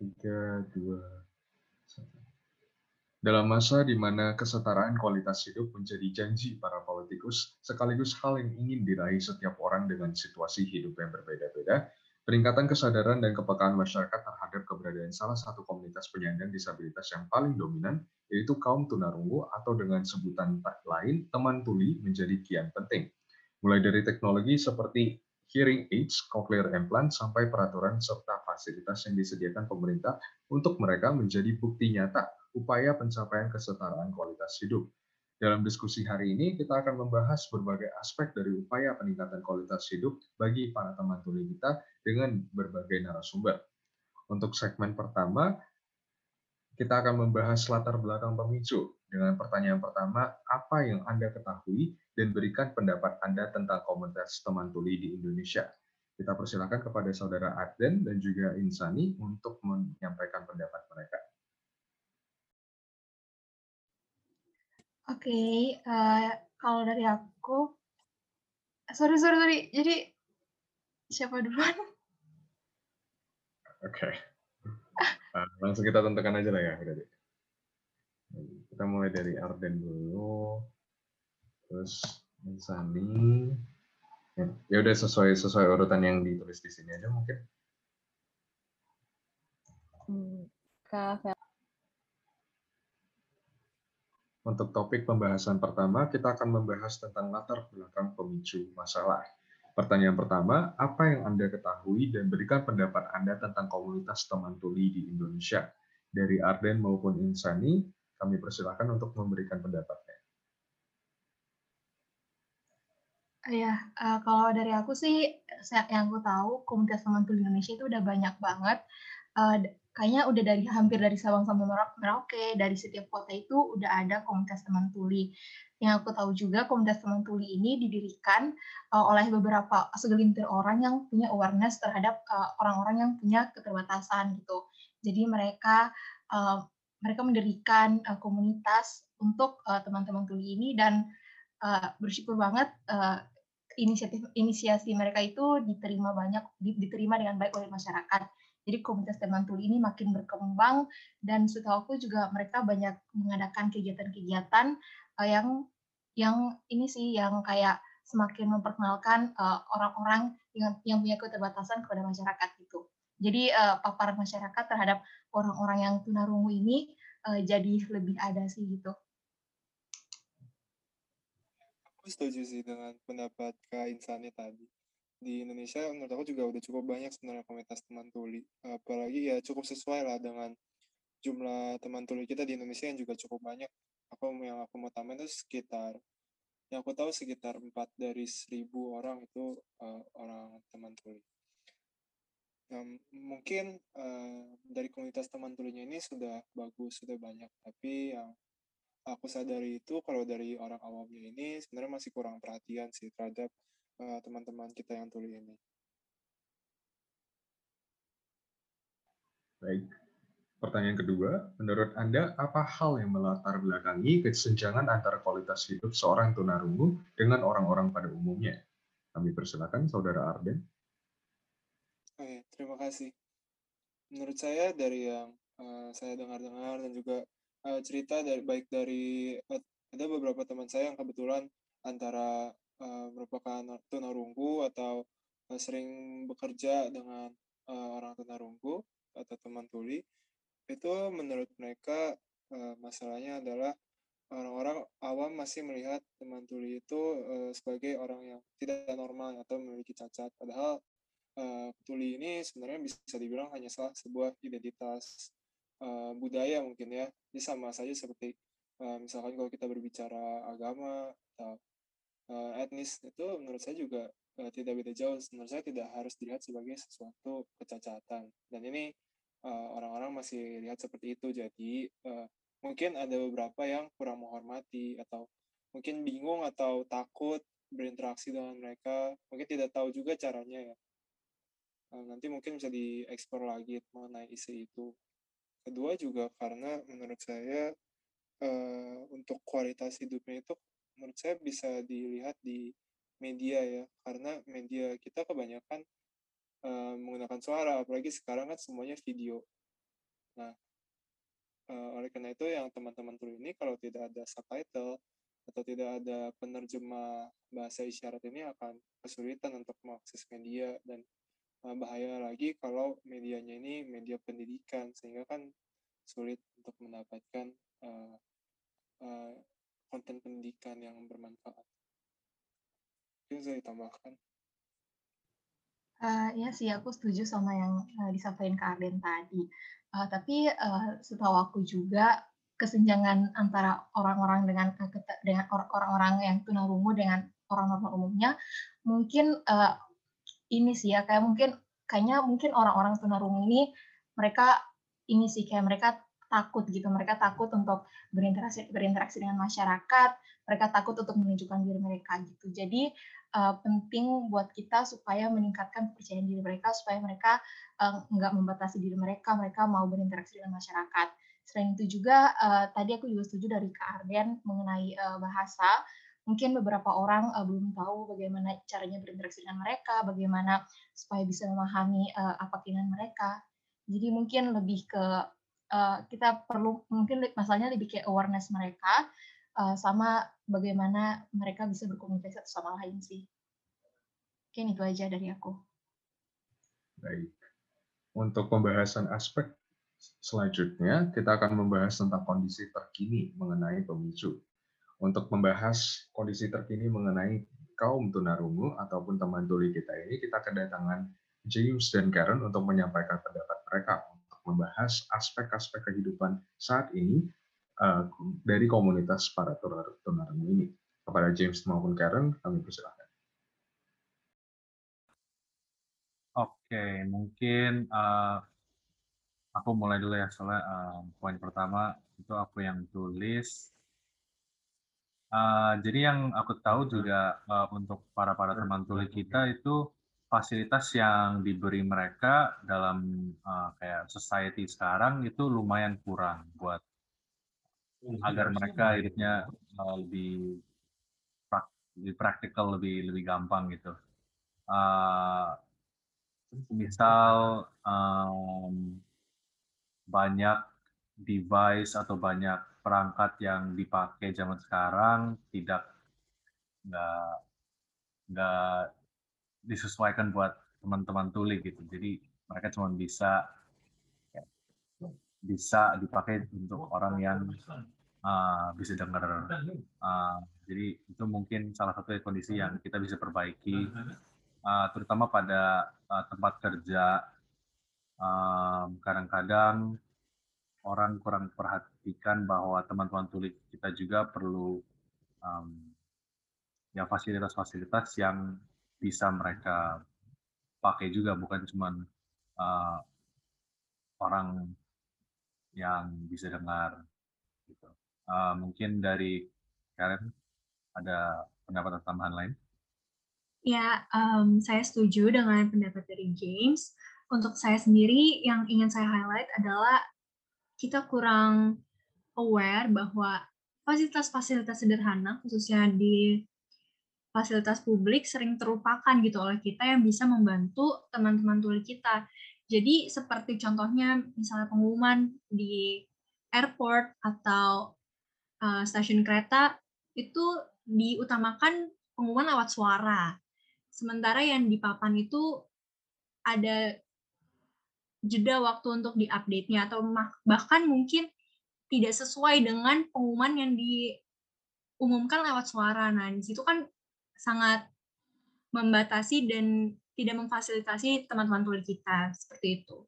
Tiga, dua, satu. Dalam masa di mana kesetaraan kualitas hidup menjadi janji para politikus, sekaligus hal yang ingin diraih setiap orang dengan situasi hidup yang berbeda-beda, peningkatan kesadaran dan kepekaan masyarakat terhadap keberadaan salah satu komunitas penyandang disabilitas yang paling dominan, yaitu kaum tunarungu atau dengan sebutan lain, teman tuli menjadi kian penting. Mulai dari teknologi seperti hearing aids, cochlear implant, sampai peraturan serta fasilitas yang disediakan pemerintah untuk mereka menjadi bukti nyata upaya pencapaian kesetaraan kualitas hidup. Dalam diskusi hari ini, kita akan membahas berbagai aspek dari upaya peningkatan kualitas hidup bagi para teman tuli kita dengan berbagai narasumber. Untuk segmen pertama, kita akan membahas latar belakang pemicu. Dengan pertanyaan pertama, apa yang Anda ketahui dan berikan pendapat Anda tentang komunitas teman tuli di Indonesia. Kita persilakan kepada saudara Arden dan juga Insani untuk menyampaikan pendapat mereka. Oke, okay, uh, eh, kalau dari aku, sorry sorry sorry, jadi siapa duluan? Oke, okay. uh, langsung kita tentukan aja lah ya, berarti. Kita mulai dari Arden dulu terus Insani ya udah sesuai sesuai urutan yang ditulis di sini aja mungkin untuk topik pembahasan pertama, kita akan membahas tentang latar belakang pemicu masalah. Pertanyaan pertama, apa yang Anda ketahui dan berikan pendapat Anda tentang komunitas teman tuli di Indonesia? Dari Arden maupun Insani, kami persilahkan untuk memberikan pendapatnya. Iya, uh, kalau dari aku sih, yang aku tahu komunitas teman tuli Indonesia itu udah banyak banget, uh, kayaknya udah dari hampir dari Sabang sampai Merauke, dari setiap kota itu udah ada komunitas teman tuli. Yang aku tahu juga komunitas teman tuli ini didirikan, uh, oleh beberapa segelintir orang yang punya awareness terhadap, orang-orang yang punya keterbatasan gitu. Jadi mereka, mereka mendirikan, uh, komunitas untuk, teman-teman tuli ini dan uh, bersyukur banget uh, inisiatif inisiasi mereka itu diterima banyak diterima dengan baik oleh masyarakat. Jadi komunitas teman tuli ini makin berkembang dan setahu aku juga mereka banyak mengadakan kegiatan-kegiatan uh, yang yang ini sih yang kayak semakin memperkenalkan orang-orang uh, yang yang punya keterbatasan kepada masyarakat itu. Jadi uh, paparan masyarakat terhadap orang-orang yang tunarungu ini uh, jadi lebih ada sih gitu aku setuju sih dengan pendapat Kak Insani tadi. Di Indonesia menurut aku juga udah cukup banyak sebenarnya komunitas teman tuli. Apalagi ya cukup sesuai lah dengan jumlah teman tuli kita di Indonesia yang juga cukup banyak. Aku yang aku mau tambahin itu sekitar yang aku tahu sekitar 4 dari 1000 orang itu uh, orang teman tuli. Um, mungkin uh, dari komunitas teman tulinya ini sudah bagus, sudah banyak, tapi yang aku sadari itu kalau dari orang awamnya ini sebenarnya masih kurang perhatian sih terhadap eh, teman-teman kita yang tuli ini. Baik. Pertanyaan kedua, menurut Anda apa hal yang melatar belakangi kesenjangan antara kualitas hidup seorang tunarungu dengan orang-orang pada umumnya? Kami persilakan Saudara Arden. Oke, terima kasih. Menurut saya dari yang uh, saya dengar-dengar dan juga uh, cerita dari baik dari uh, ada beberapa teman saya yang kebetulan antara uh, merupakan tunarunggu atau uh, sering bekerja dengan uh, orang tunarunggu atau teman tuli itu menurut mereka uh, masalahnya adalah orang-orang awam masih melihat teman tuli itu uh, sebagai orang yang tidak normal atau memiliki cacat padahal uh, tuli ini sebenarnya bisa dibilang hanya salah sebuah identitas uh, budaya mungkin ya. Ini sama saja seperti uh, misalkan kalau kita berbicara agama atau uh, etnis itu menurut saya juga uh, tidak beda jauh. Menurut saya tidak harus dilihat sebagai sesuatu kecacatan. Dan ini orang-orang uh, masih lihat seperti itu. Jadi uh, mungkin ada beberapa yang kurang menghormati atau mungkin bingung atau takut berinteraksi dengan mereka. Mungkin tidak tahu juga caranya ya nanti mungkin bisa dieksplor lagi mengenai isu itu. Kedua juga karena menurut saya uh, untuk kualitas hidupnya itu menurut saya bisa dilihat di media ya. Karena media kita kebanyakan uh, menggunakan suara apalagi sekarang kan semuanya video. Nah, uh, oleh karena itu yang teman-teman tuli ini kalau tidak ada subtitle atau tidak ada penerjemah bahasa isyarat ini akan kesulitan untuk mengakses media dan bahaya lagi kalau medianya ini media pendidikan sehingga kan sulit untuk mendapatkan uh, uh, konten pendidikan yang bermanfaat. Mungkin saya tambahkan. Uh, ya sih, aku setuju sama yang uh, disampaikan Kak Arden tadi. Uh, tapi uh, setahu aku juga kesenjangan antara orang-orang dengan dengan orang-orang yang tunarungu dengan orang normal umumnya mungkin uh, ini sih ya kayak mungkin kayaknya mungkin orang-orang tunarungu ini mereka ini sih kayak mereka takut gitu. Mereka takut untuk berinteraksi berinteraksi dengan masyarakat mereka takut untuk menunjukkan diri mereka gitu. Jadi uh, penting buat kita supaya meningkatkan kepercayaan diri mereka supaya mereka uh, membatasi diri mereka mereka mau berinteraksi dengan masyarakat. Selain itu juga uh, tadi aku juga setuju dari Kak Arden mengenai uh, bahasa mungkin beberapa orang uh, belum tahu bagaimana caranya berinteraksi dengan mereka bagaimana supaya bisa memahami uh, apa keinginan mereka jadi mungkin lebih ke uh, kita perlu mungkin masalahnya lebih kayak awareness mereka uh, sama bagaimana mereka bisa berkomunikasi satu sama lain sih. Mungkin itu aja dari aku. Baik. Untuk pembahasan aspek selanjutnya, kita akan membahas tentang kondisi terkini mengenai pemicu. Untuk membahas kondisi terkini mengenai kaum tunarungu ataupun teman tuli kita ini, kita kedatangan James dan Karen untuk menyampaikan pendapat mereka membahas aspek-aspek kehidupan saat ini uh, dari komunitas para tunarungu ini. Kepada James maupun Karen, kami persilahkan. Oke, mungkin uh, aku mulai dulu ya, soalnya uh, poin pertama itu aku yang tulis. Uh, jadi yang aku tahu juga uh, untuk para para teman tulis kita itu fasilitas yang diberi mereka dalam uh, kayak society sekarang itu lumayan kurang buat agar mereka hidupnya uh, lebih prak, lebih praktikal lebih lebih gampang gitu. Uh, misal um, banyak device atau banyak perangkat yang dipakai zaman sekarang tidak nggak nggak disesuaikan buat teman-teman tuli gitu. Jadi mereka cuma bisa ya, bisa dipakai untuk orang yang uh, bisa dengar. Uh, jadi itu mungkin salah satu kondisi yang kita bisa perbaiki, uh, terutama pada uh, tempat kerja. Kadang-kadang um, orang kurang perhatikan bahwa teman-teman tuli kita juga perlu um, ya fasilitas-fasilitas yang bisa mereka pakai juga bukan cuma uh, orang yang bisa dengar gitu. Uh, mungkin dari Karen ada pendapat tambahan lain? Ya, um, saya setuju dengan pendapat dari James. Untuk saya sendiri, yang ingin saya highlight adalah kita kurang aware bahwa fasilitas-fasilitas sederhana, khususnya di fasilitas publik sering terlupakan gitu oleh kita yang bisa membantu teman-teman tuli kita. Jadi seperti contohnya misalnya pengumuman di airport atau uh, stasiun kereta itu diutamakan pengumuman lewat suara. Sementara yang di papan itu ada jeda waktu untuk diupdate-nya atau bahkan mungkin tidak sesuai dengan pengumuman yang diumumkan lewat suara. Nah, di situ kan sangat membatasi dan tidak memfasilitasi teman-teman tuli kita seperti itu.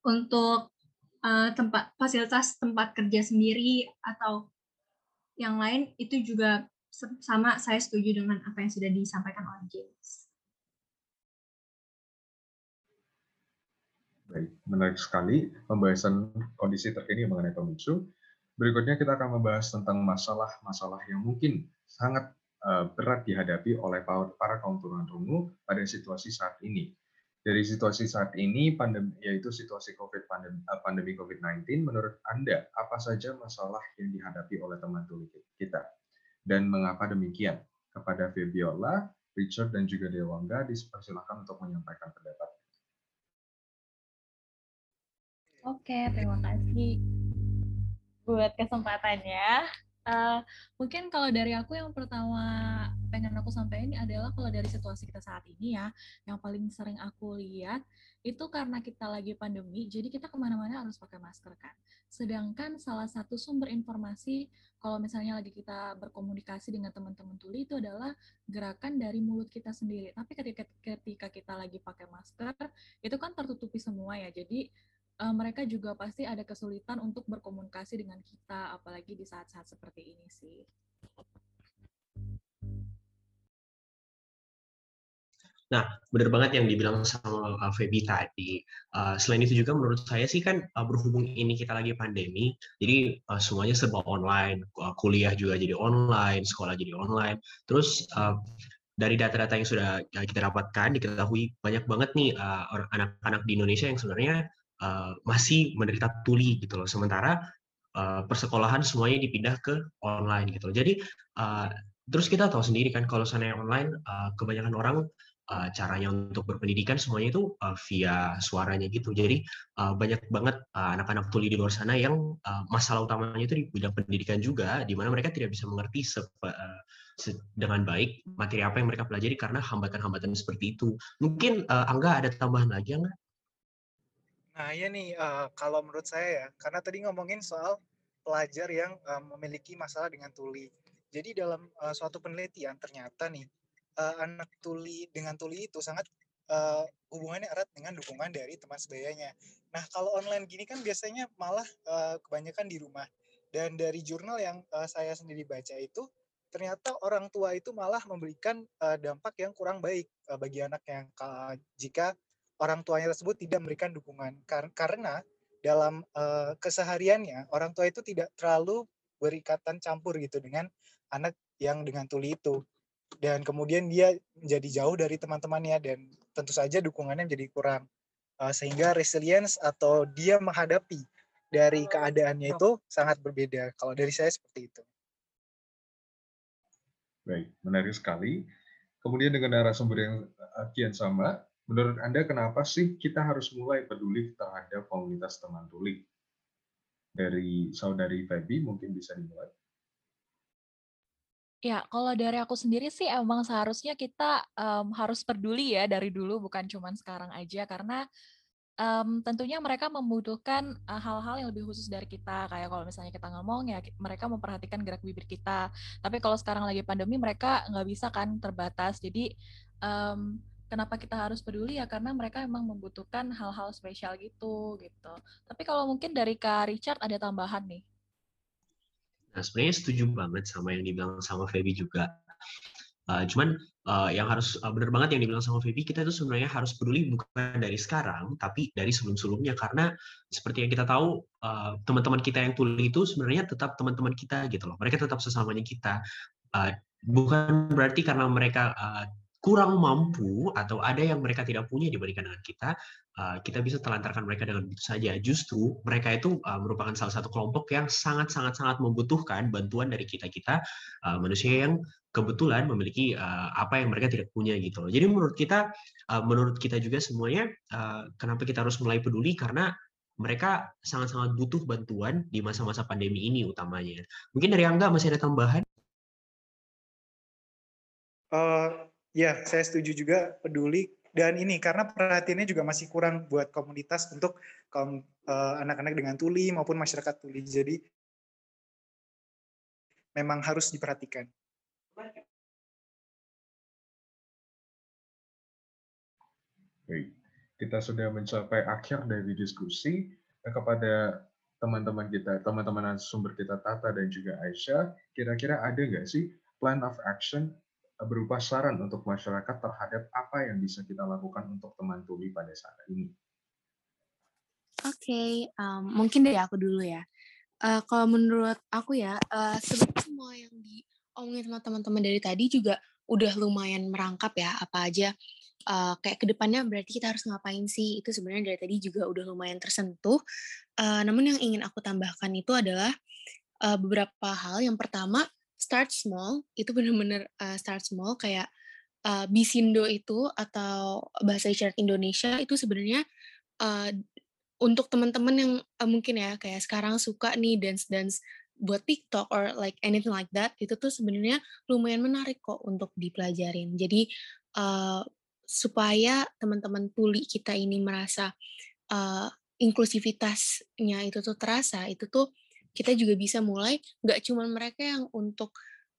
Untuk uh, tempat fasilitas tempat kerja sendiri atau yang lain itu juga sama saya setuju dengan apa yang sudah disampaikan oleh James. Baik, menarik sekali pembahasan kondisi terkini mengenai pemicu. Berikutnya kita akan membahas tentang masalah-masalah yang mungkin sangat eh, berat dihadapi oleh para kaum tunarungu pada situasi saat ini. Dari situasi saat ini, pandemi, yaitu situasi COVID pandemi, eh, pandemi COVID-19, menurut Anda apa saja masalah yang dihadapi oleh teman tuli kita dan mengapa demikian? Kepada Fabiola, Richard dan juga Dewangga dipersilakan untuk menyampaikan pendapat. Oke, terima kasih buat kesempatannya. Uh, mungkin kalau dari aku yang pertama pengen aku sampaikan adalah kalau dari situasi kita saat ini ya, yang paling sering aku lihat itu karena kita lagi pandemi, jadi kita ke mana-mana harus pakai masker kan. Sedangkan salah satu sumber informasi kalau misalnya lagi kita berkomunikasi dengan teman-teman tuli itu adalah gerakan dari mulut kita sendiri. Tapi ketika ketika kita lagi pakai masker, itu kan tertutupi semua ya. Jadi uh, mereka juga pasti ada kesulitan untuk berkomunikasi dengan kita, apalagi di saat-saat seperti ini sih. Nah, benar banget yang dibilang sama uh, Feby tadi. Uh, selain itu juga menurut saya sih kan berhubung ini kita lagi pandemi, jadi semuanya serba online, kuliah juga jadi online, sekolah jadi online. Terus dari data-data yang sudah kita dapatkan diketahui banyak banget nih anak-anak uh, di Indonesia yang sebenarnya uh, masih menderita tuli gitu loh. Sementara uh, persekolahan semuanya dipindah ke online gitu loh. Jadi uh, terus kita tahu sendiri kan kalau sana online uh, kebanyakan orang uh, caranya untuk berpendidikan semuanya itu uh, via suaranya gitu. Jadi uh, banyak banget anak-anak uh, tuli di luar sana yang uh, masalah utamanya itu di bidang pendidikan juga, di mana mereka tidak bisa mengerti dengan baik materi apa yang mereka pelajari karena hambatan-hambatan seperti itu. Mungkin uh, Angga ada tambahan lagi enggak? Nah, iya nih, uh, kalau menurut saya ya, karena tadi ngomongin soal pelajar yang uh, memiliki masalah dengan tuli. Jadi dalam uh, suatu penelitian ternyata nih, uh, anak tuli dengan tuli itu sangat uh, hubungannya erat dengan dukungan dari teman sebayanya. Nah, kalau online gini kan biasanya malah uh, kebanyakan di rumah. Dan dari jurnal yang uh, saya sendiri baca itu, ternyata orang tua itu malah memberikan uh, dampak yang kurang baik uh, bagi anak yang uh, jika orang tuanya tersebut tidak memberikan dukungan Kar karena dalam uh, kesehariannya orang tua itu tidak terlalu berikatan campur gitu dengan anak yang dengan tuli itu dan kemudian dia menjadi jauh dari teman-temannya dan tentu saja dukungannya menjadi kurang uh, sehingga resilience atau dia menghadapi dari keadaannya itu sangat berbeda kalau dari saya seperti itu. Baik, menarik sekali. Kemudian dengan narasumber yang kian sama, Menurut Anda kenapa sih kita harus mulai peduli terhadap komunitas teman tuli? Dari saudari Feby mungkin bisa dimulai. Ya, kalau dari aku sendiri sih emang seharusnya kita um, harus peduli ya dari dulu, bukan cuma sekarang aja, karena um, tentunya mereka membutuhkan hal-hal uh, yang lebih khusus dari kita. Kayak kalau misalnya kita ngomong ya, mereka memperhatikan gerak bibir kita. Tapi kalau sekarang lagi pandemi, mereka nggak bisa kan terbatas. Jadi um, kenapa kita harus peduli ya karena mereka memang membutuhkan hal-hal spesial gitu gitu. Tapi kalau mungkin dari Kak Richard ada tambahan nih. Nah sebenarnya setuju banget sama yang dibilang sama Feby juga. Uh, cuman uh, yang harus uh, benar banget yang dibilang sama Feby kita itu sebenarnya harus peduli bukan dari sekarang tapi dari sebelum-sebelumnya karena seperti yang kita tahu uh, teman-teman kita yang tuli itu sebenarnya tetap teman-teman kita gitu loh mereka tetap sesamanya kita uh, bukan berarti karena mereka uh, kurang mampu atau ada yang mereka tidak punya dibandingkan dengan kita, uh, kita bisa telantarkan mereka dengan begitu saja. Justru mereka itu uh, merupakan salah satu kelompok yang sangat-sangat-sangat membutuhkan bantuan dari kita-kita uh, manusia yang kebetulan memiliki apa yang mereka tidak punya gitu. Jadi menurut kita, menurut kita juga semuanya, kenapa kita harus mulai peduli karena mereka sangat-sangat butuh bantuan di masa-masa pandemi ini utamanya. Mungkin dari Angga masih ada tambahan? Uh, Ya, saya setuju juga peduli dan ini karena perhatiannya juga masih kurang buat komunitas untuk kaum uh, anak-anak dengan tuli maupun masyarakat tuli. Jadi memang harus diperhatikan. Baik, kita sudah mencapai akhir dari diskusi eh, kepada teman-teman kita, teman-teman sumber kita Tata dan juga Aisyah. Kira-kira ada nggak sih plan of action berupa saran untuk masyarakat terhadap apa yang bisa kita lakukan untuk teman tuli pada saat ini. Oke, okay, um, mungkin dari aku dulu ya. Uh, kalau menurut aku ya, uh, sebenarnya semua yang diomongin sama teman-teman dari tadi juga udah lumayan merangkap ya, apa aja. Uh, kayak ke depannya berarti kita harus ngapain sih? Itu sebenarnya dari tadi juga udah lumayan tersentuh. Uh, namun yang ingin aku tambahkan itu adalah uh, beberapa hal. Yang pertama, start small itu benar-benar uh, start small kayak uh, bisindo itu atau bahasa isyarat Indonesia itu sebenarnya uh, untuk teman-teman yang uh, mungkin ya kayak sekarang suka nih dance-dance buat TikTok or like anything like that itu tuh sebenarnya lumayan menarik kok untuk dipelajarin. Jadi uh, supaya teman-teman tuli kita ini merasa uh, inklusivitasnya itu tuh terasa, itu tuh kita juga bisa mulai nggak cuma mereka yang untuk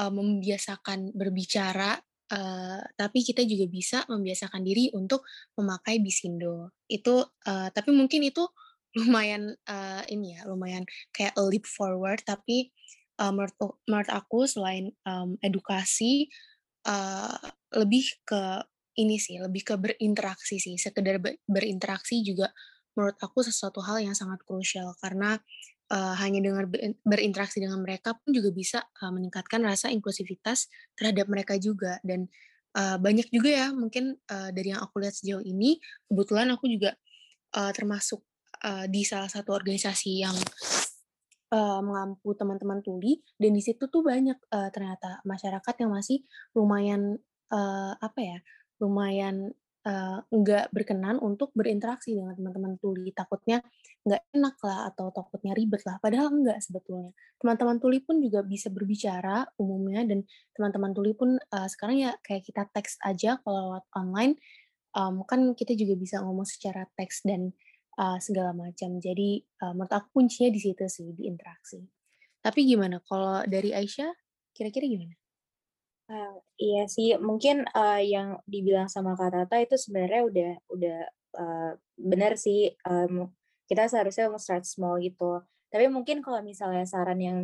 uh, membiasakan berbicara, uh, tapi kita juga bisa membiasakan diri untuk memakai bisindo. Itu uh, tapi mungkin itu lumayan uh, ini ya, lumayan kayak a leap forward. Tapi uh, menurut menurut aku selain um, edukasi uh, lebih ke ini sih, lebih ke berinteraksi sih. Sekedar berinteraksi juga menurut aku sesuatu hal yang sangat krusial karena uh, hanya dengan berinteraksi dengan mereka pun juga bisa uh, meningkatkan rasa inklusivitas terhadap mereka juga. Dan uh, banyak juga ya mungkin uh, dari yang aku lihat sejauh ini kebetulan aku juga uh, termasuk uh, di salah satu organisasi yang uh, mengampu teman-teman tuli. Dan di situ tuh banyak uh, ternyata masyarakat yang masih lumayan uh, apa ya lumayan uh, nggak berkenan untuk berinteraksi dengan teman-teman tuli takutnya nggak enak lah atau takutnya ribet lah padahal enggak sebetulnya teman-teman tuli pun juga bisa berbicara umumnya dan teman-teman tuli pun uh, sekarang ya kayak kita teks aja kalau lewat online um, kan kita juga bisa ngomong secara teks dan uh, segala macam. Jadi uh, menurut aku kuncinya di situ sih di interaksi. Tapi gimana kalau dari Aisyah kira-kira gimana? Uh, iya sih, mungkin uh, yang dibilang sama Kak Tata itu sebenarnya udah udah uh, benar sih. Um, kita seharusnya mau start small gitu. Tapi mungkin kalau misalnya saran yang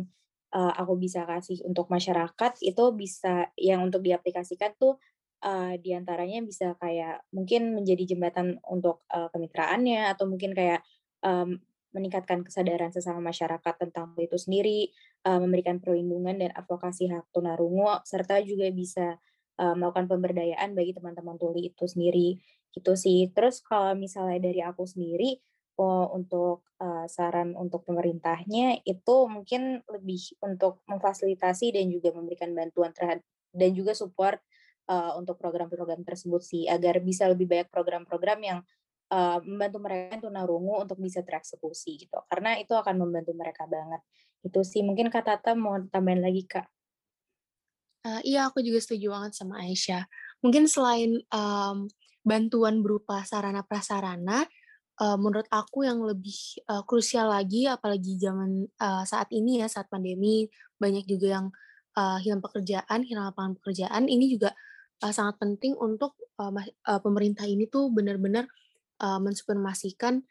uh, aku bisa kasih untuk masyarakat itu bisa yang untuk diaplikasikan tuh uh, di antaranya bisa kayak mungkin menjadi jembatan untuk uh, kemitraannya atau mungkin kayak um, meningkatkan kesadaran sesama masyarakat tentang itu sendiri, uh, memberikan perlindungan dan advokasi hak tunarungu, serta juga bisa uh, melakukan pemberdayaan bagi teman-teman tuli itu sendiri, gitu sih. Terus kalau misalnya dari aku sendiri, oh, untuk uh, saran untuk pemerintahnya itu mungkin lebih untuk memfasilitasi dan juga memberikan bantuan terhadap dan juga support uh, untuk program-program tersebut sih agar bisa lebih banyak program-program yang membantu mereka tunarungu untuk bisa tereksekusi gitu. Karena itu akan membantu mereka banget. Itu sih mungkin kak Tata mau tambahin lagi kak? Uh, iya aku juga setuju banget sama Aisyah. Mungkin selain um, bantuan berupa sarana prasarana uh, menurut aku yang lebih uh, krusial lagi apalagi zaman uh, saat ini ya saat pandemi banyak juga yang uh, hilang pekerjaan hilang lapangan pekerjaan ini juga sangat penting untuk pemerintah ini tuh benar-benar mensupremasikan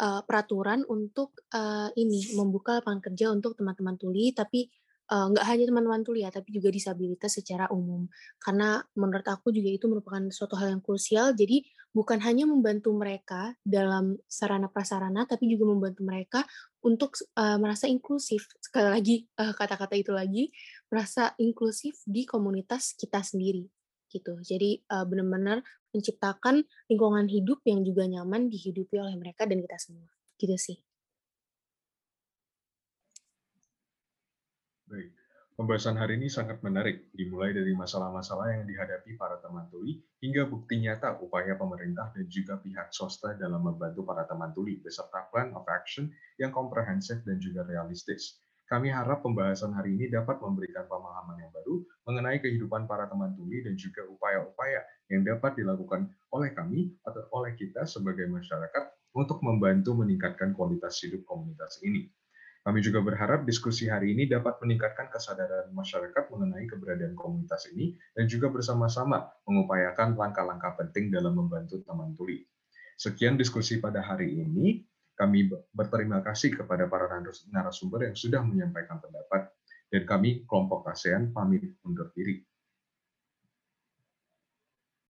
uh, peraturan untuk uh, ini membuka lapangan kerja untuk teman-teman tuli, tapi nggak uh, hanya teman-teman tuli ya, tapi juga disabilitas secara umum. Karena menurut aku juga itu merupakan suatu hal yang krusial. Jadi bukan hanya membantu mereka dalam sarana prasarana, tapi juga membantu mereka untuk uh, merasa inklusif. Sekali lagi kata-kata uh, itu lagi, merasa inklusif di komunitas kita sendiri gitu. Jadi uh, benar-benar menciptakan lingkungan hidup yang juga nyaman dihidupi oleh mereka dan kita semua. Gitu sih. Baik. Pembahasan hari ini sangat menarik, dimulai dari masalah-masalah yang dihadapi para teman tuli hingga bukti nyata upaya pemerintah dan juga pihak swasta dalam membantu para teman tuli beserta plan of action yang komprehensif dan juga realistis. Kami harap pembahasan hari ini dapat memberikan pemahaman yang baru mengenai kehidupan para teman tuli dan juga upaya-upaya yang dapat dilakukan oleh kami atau oleh kita sebagai masyarakat untuk membantu meningkatkan kualitas hidup komunitas ini. Kami juga berharap diskusi hari ini dapat meningkatkan kesadaran masyarakat mengenai keberadaan komunitas ini dan juga bersama-sama mengupayakan langkah-langkah penting dalam membantu teman tuli. Sekian diskusi pada hari ini. Kami berterima kasih kepada para narasumber yang sudah menyampaikan pendapat dan kami kelompok ASEAN pamit undur diri.